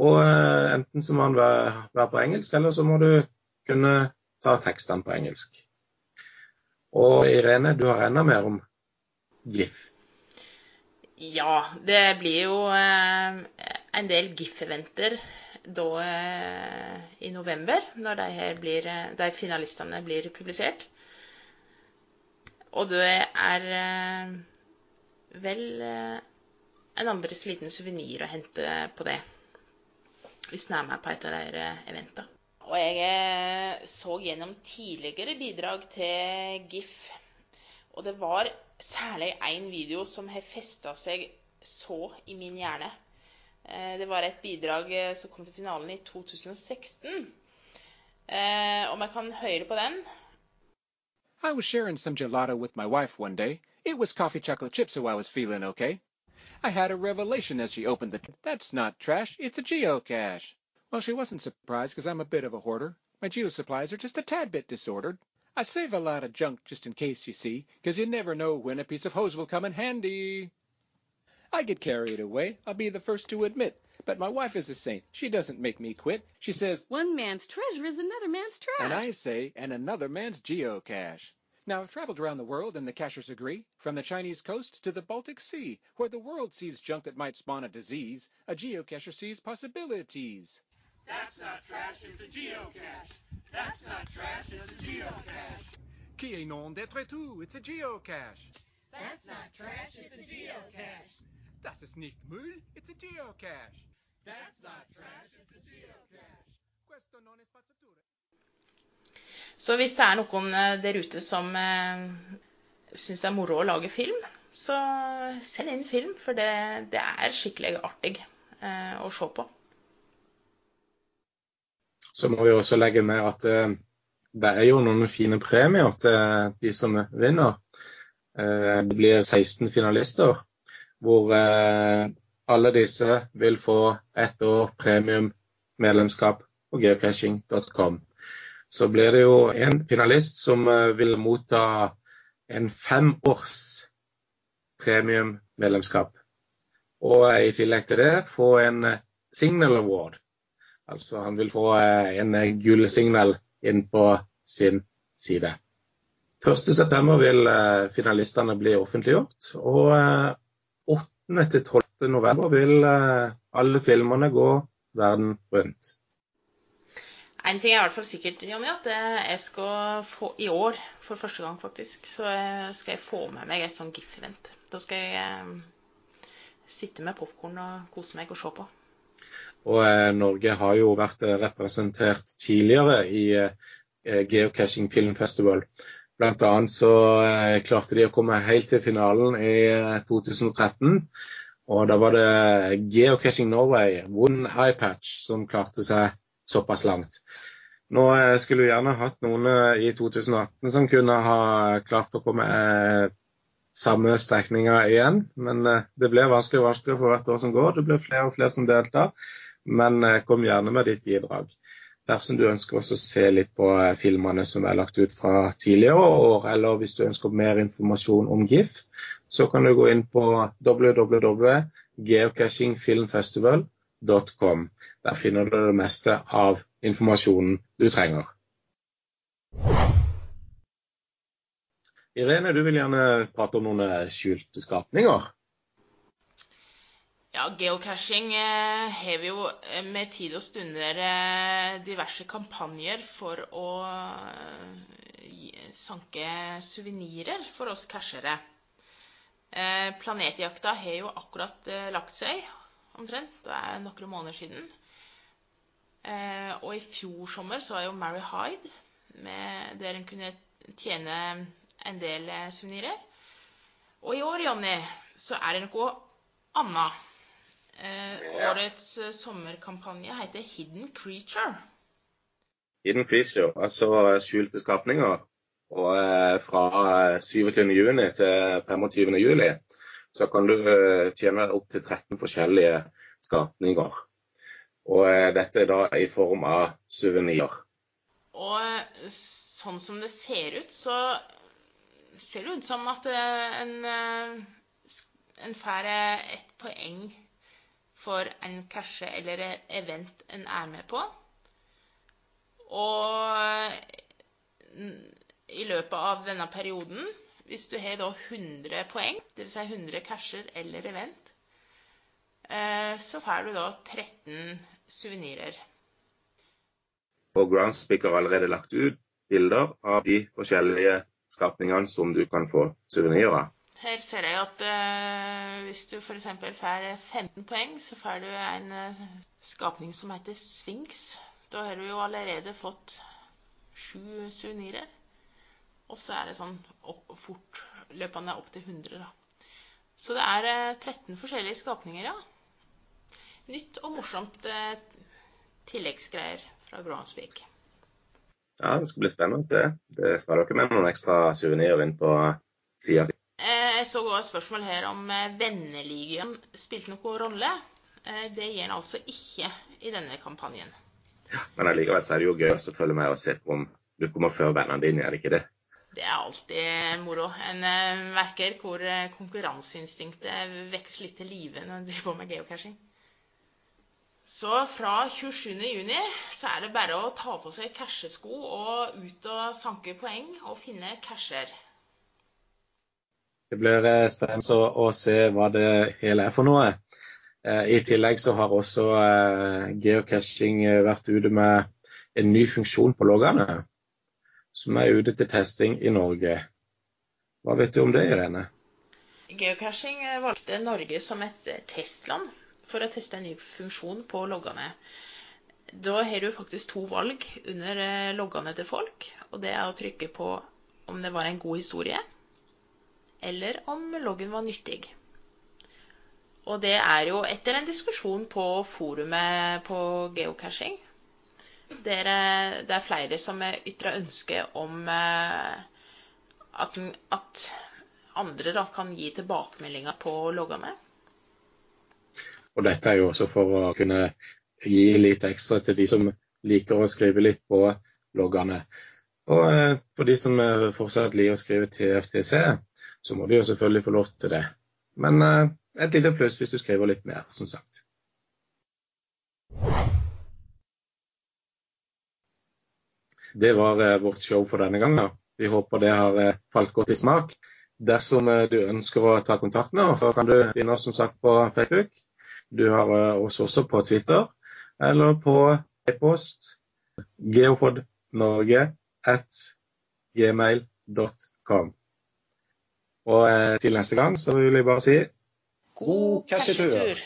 Og eh, enten så må den være, være, på engelsk, eller så må du kunne ta tekstene på engelsk. Og Irene, du har enda mer om GIF.
Ja, det blir jo eh, en del GIF-eventer da eh, i november, når de, blir, eh, de finalistene blir publisert. Og det er vel en andres liten suvenir å hente på det. Hvis en er med på et av de eventene. Og jeg så gjennom tidligere bidrag til GIF, og det var særlig én video som har festa seg så i min hjerne. Eh, det var et bidrag som kom til finalen i 2016. Om jeg kan høre på den?
I was sharing some gelato with my wife one day. It was coffee chocolate chip, so I was feeling okay. I had a revelation as she opened the. That's not trash, it's a geocache. Well, she wasn't surprised because I'm a bit of a hoarder. My geo supplies are just a tad bit disordered. I save a lot of junk just in case, you see, because you never know when a piece of hose will come in handy. I get carried away, I'll be the first to admit. But my wife is a saint. She doesn't make me quit. She says,
One man's treasure is another man's trash.
And I say, and another man's geocache. Now, I've traveled around the world, and the cachers agree, from the Chinese coast to the Baltic Sea, where the world sees junk that might spawn a disease, a geocacher sees possibilities.
That's not trash, it's a geocache. That's not trash, it's a geocache.
Qui est non d'être tout, it's a geocache.
That's not trash, it's a geocache.
Das ist nicht Müll, it's a geocache.
That's not trash, it's a geocache.
Questo non è spazzatura.
Så hvis det er noen eh, der ute som eh, syns det er moro å lage film, så send inn film, for det, det er skikkelig artig eh, å se på.
Så må vi også legge med at eh, det er jo noen fine premier til de som vinner. Eh, det blir 16 finalister, hvor eh, alle disse vil få ett år premium medlemskap på geocaching.com så blir det jo en finalist som vil motta en femårs premiummedlemskap. Og i tillegg til det få en Signal Award. Altså han vil få eh, en gullsignal inn på sin side. 1.9 vil finalistene bli offentliggjort, og 8.-12.11 vil alle filmene gå verden rundt.
En ting er i hvert fall sikkert, Jonny, at jeg skal få i år, for første gang faktisk, så skal jeg få med meg et sånn GIF-event. Da skal jeg eh, sitte med popkorn og kose meg og se på.
Og eh, Norge har jo vært eh, representert tidligere i eh, Geocaching Film Festival. Blant annet så klarte de å komme helt til finalen i 2013. Eh, og da var det Geocaching Norway, One High Patch, som klarte seg såpass langt. Nå skulle vi gjerne hatt noen i 2018 som kunne ha klart å komme samme strekninga igjen, men det blir vanskelig og vanskelig for hvert år som går. Det blir flere og flere som deltar, men kom gjerne med ditt bidrag. Dersom du ønsker å se litt på filmene som er lagt ut fra tidligere år, eller hvis du ønsker mer informasjon om GIF, så kan du gå inn på www.geocachingfilmfestival.com. Der finner du det meste av informasjonen du trenger. Irene, du vil gjerne prate om noen eh, skjulte skapninger?
Ja, geocaching eh, har vi jo eh, med tid og stunder diverse kampanjer for å eh, sanke suvenirer for oss cashere. Planetjakta har jo akkurat lagt seg, omtrent. Det er noen måneder siden. Og i fjor sommer så var jo Mary Hyde, med, der en kunne tjene en del suvenirer. Og i år, Jonny, så er det noe annet. Eh, årets eh, sommerkampanje heter Hidden Creature.
Hidden Creature, altså eh, skjulte skapninger. Og eh, fra eh, 27. juni til 25. juli så kan du eh, tjene opp til 13 forskjellige skapninger. Og eh, dette er da i form av suvenirer.
Og eh, sånn som det ser ut, så ser det ut som at eh, en, eh, en får eh, ett poeng for en cashe eller et event en er med på. Og i løpet av denne perioden, hvis du har da 100 poeng, dvs. Si 100 casher eller event, eh, så får du da 13 suvenirer.
Og Groundspeak har allerede lagt ut bilder av de forskjellige skapningene som du kan få suvenirer av.
Her ser jeg at uh, hvis du f.eks. får 15 poeng, så får du en uh, skapning som heter Sphinx. Da har du jo allerede fått sju suvenirer. Og så er det sånn opp, fortløpende opp til 100, da. Så det er uh, 13 forskjellige skapninger, ja. Nytt og morsomt eh, tilleggsgreier fra Groundspeak.
Ja, det skal bli spennende. Det, det skal dere med noen ekstra suvenirer inn på sida si.
Eh, Jeg så også et spørsmål her om eh, venneligaen spilte noen rolle. Eh, Det gjør den altså ikke i denne kampanjen.
Ja, Men allikevel er det jo gøy å følge med og se på om du kommer før vennene dine, er det ikke det?
Det er alltid moro. En eh, merker hvor eh, konkurranseinstinktet vokser litt til live når en driver på med geocaching. Så fra 27. juni så er det bare å ta på seg cashesko og ut og sanke poeng og finne casher.
Det blir eh, spennende å, se hva det hele er for noe. Eh, I tillegg så har også eh, geocaching vært ute med en ny funksjon på loggene, som er ute til testing i Norge. Hva vet du om det, Irene?
Geocaching valgte Norge som et testland for å teste en ny funksjon på loggene. Da har du faktisk to valg under loggene til folk, og det er å trykke på om det var en god historie, eller om loggen var nyttig. Og det er jo etter en diskusjon på forumet på geocaching, der eh, det er flere som ytrer ønske om eh, at, at andre da kan gi tilbakemeldinger på loggene.
Og dette er jo også for å kunne gi litt ekstra til de som liker å skrive litt på loggene. Og eh, for de som fortsatt liker å skrive til FTC, så må de jo selvfølgelig få lov til det. Men eh, et lite pluss hvis du skriver litt mer, som sagt. Det var eh, vårt show for denne gangen. Vi håper det har eh, falt godt i smak. Dersom du ønsker å ta kontakt med oss, så kan du finne oss som sagt på Facebook. Du har oss også på Twitter, eller på e-post geopodnorge at gmail.com. Og eh, til neste gang så vil jeg bare si
God cashetur!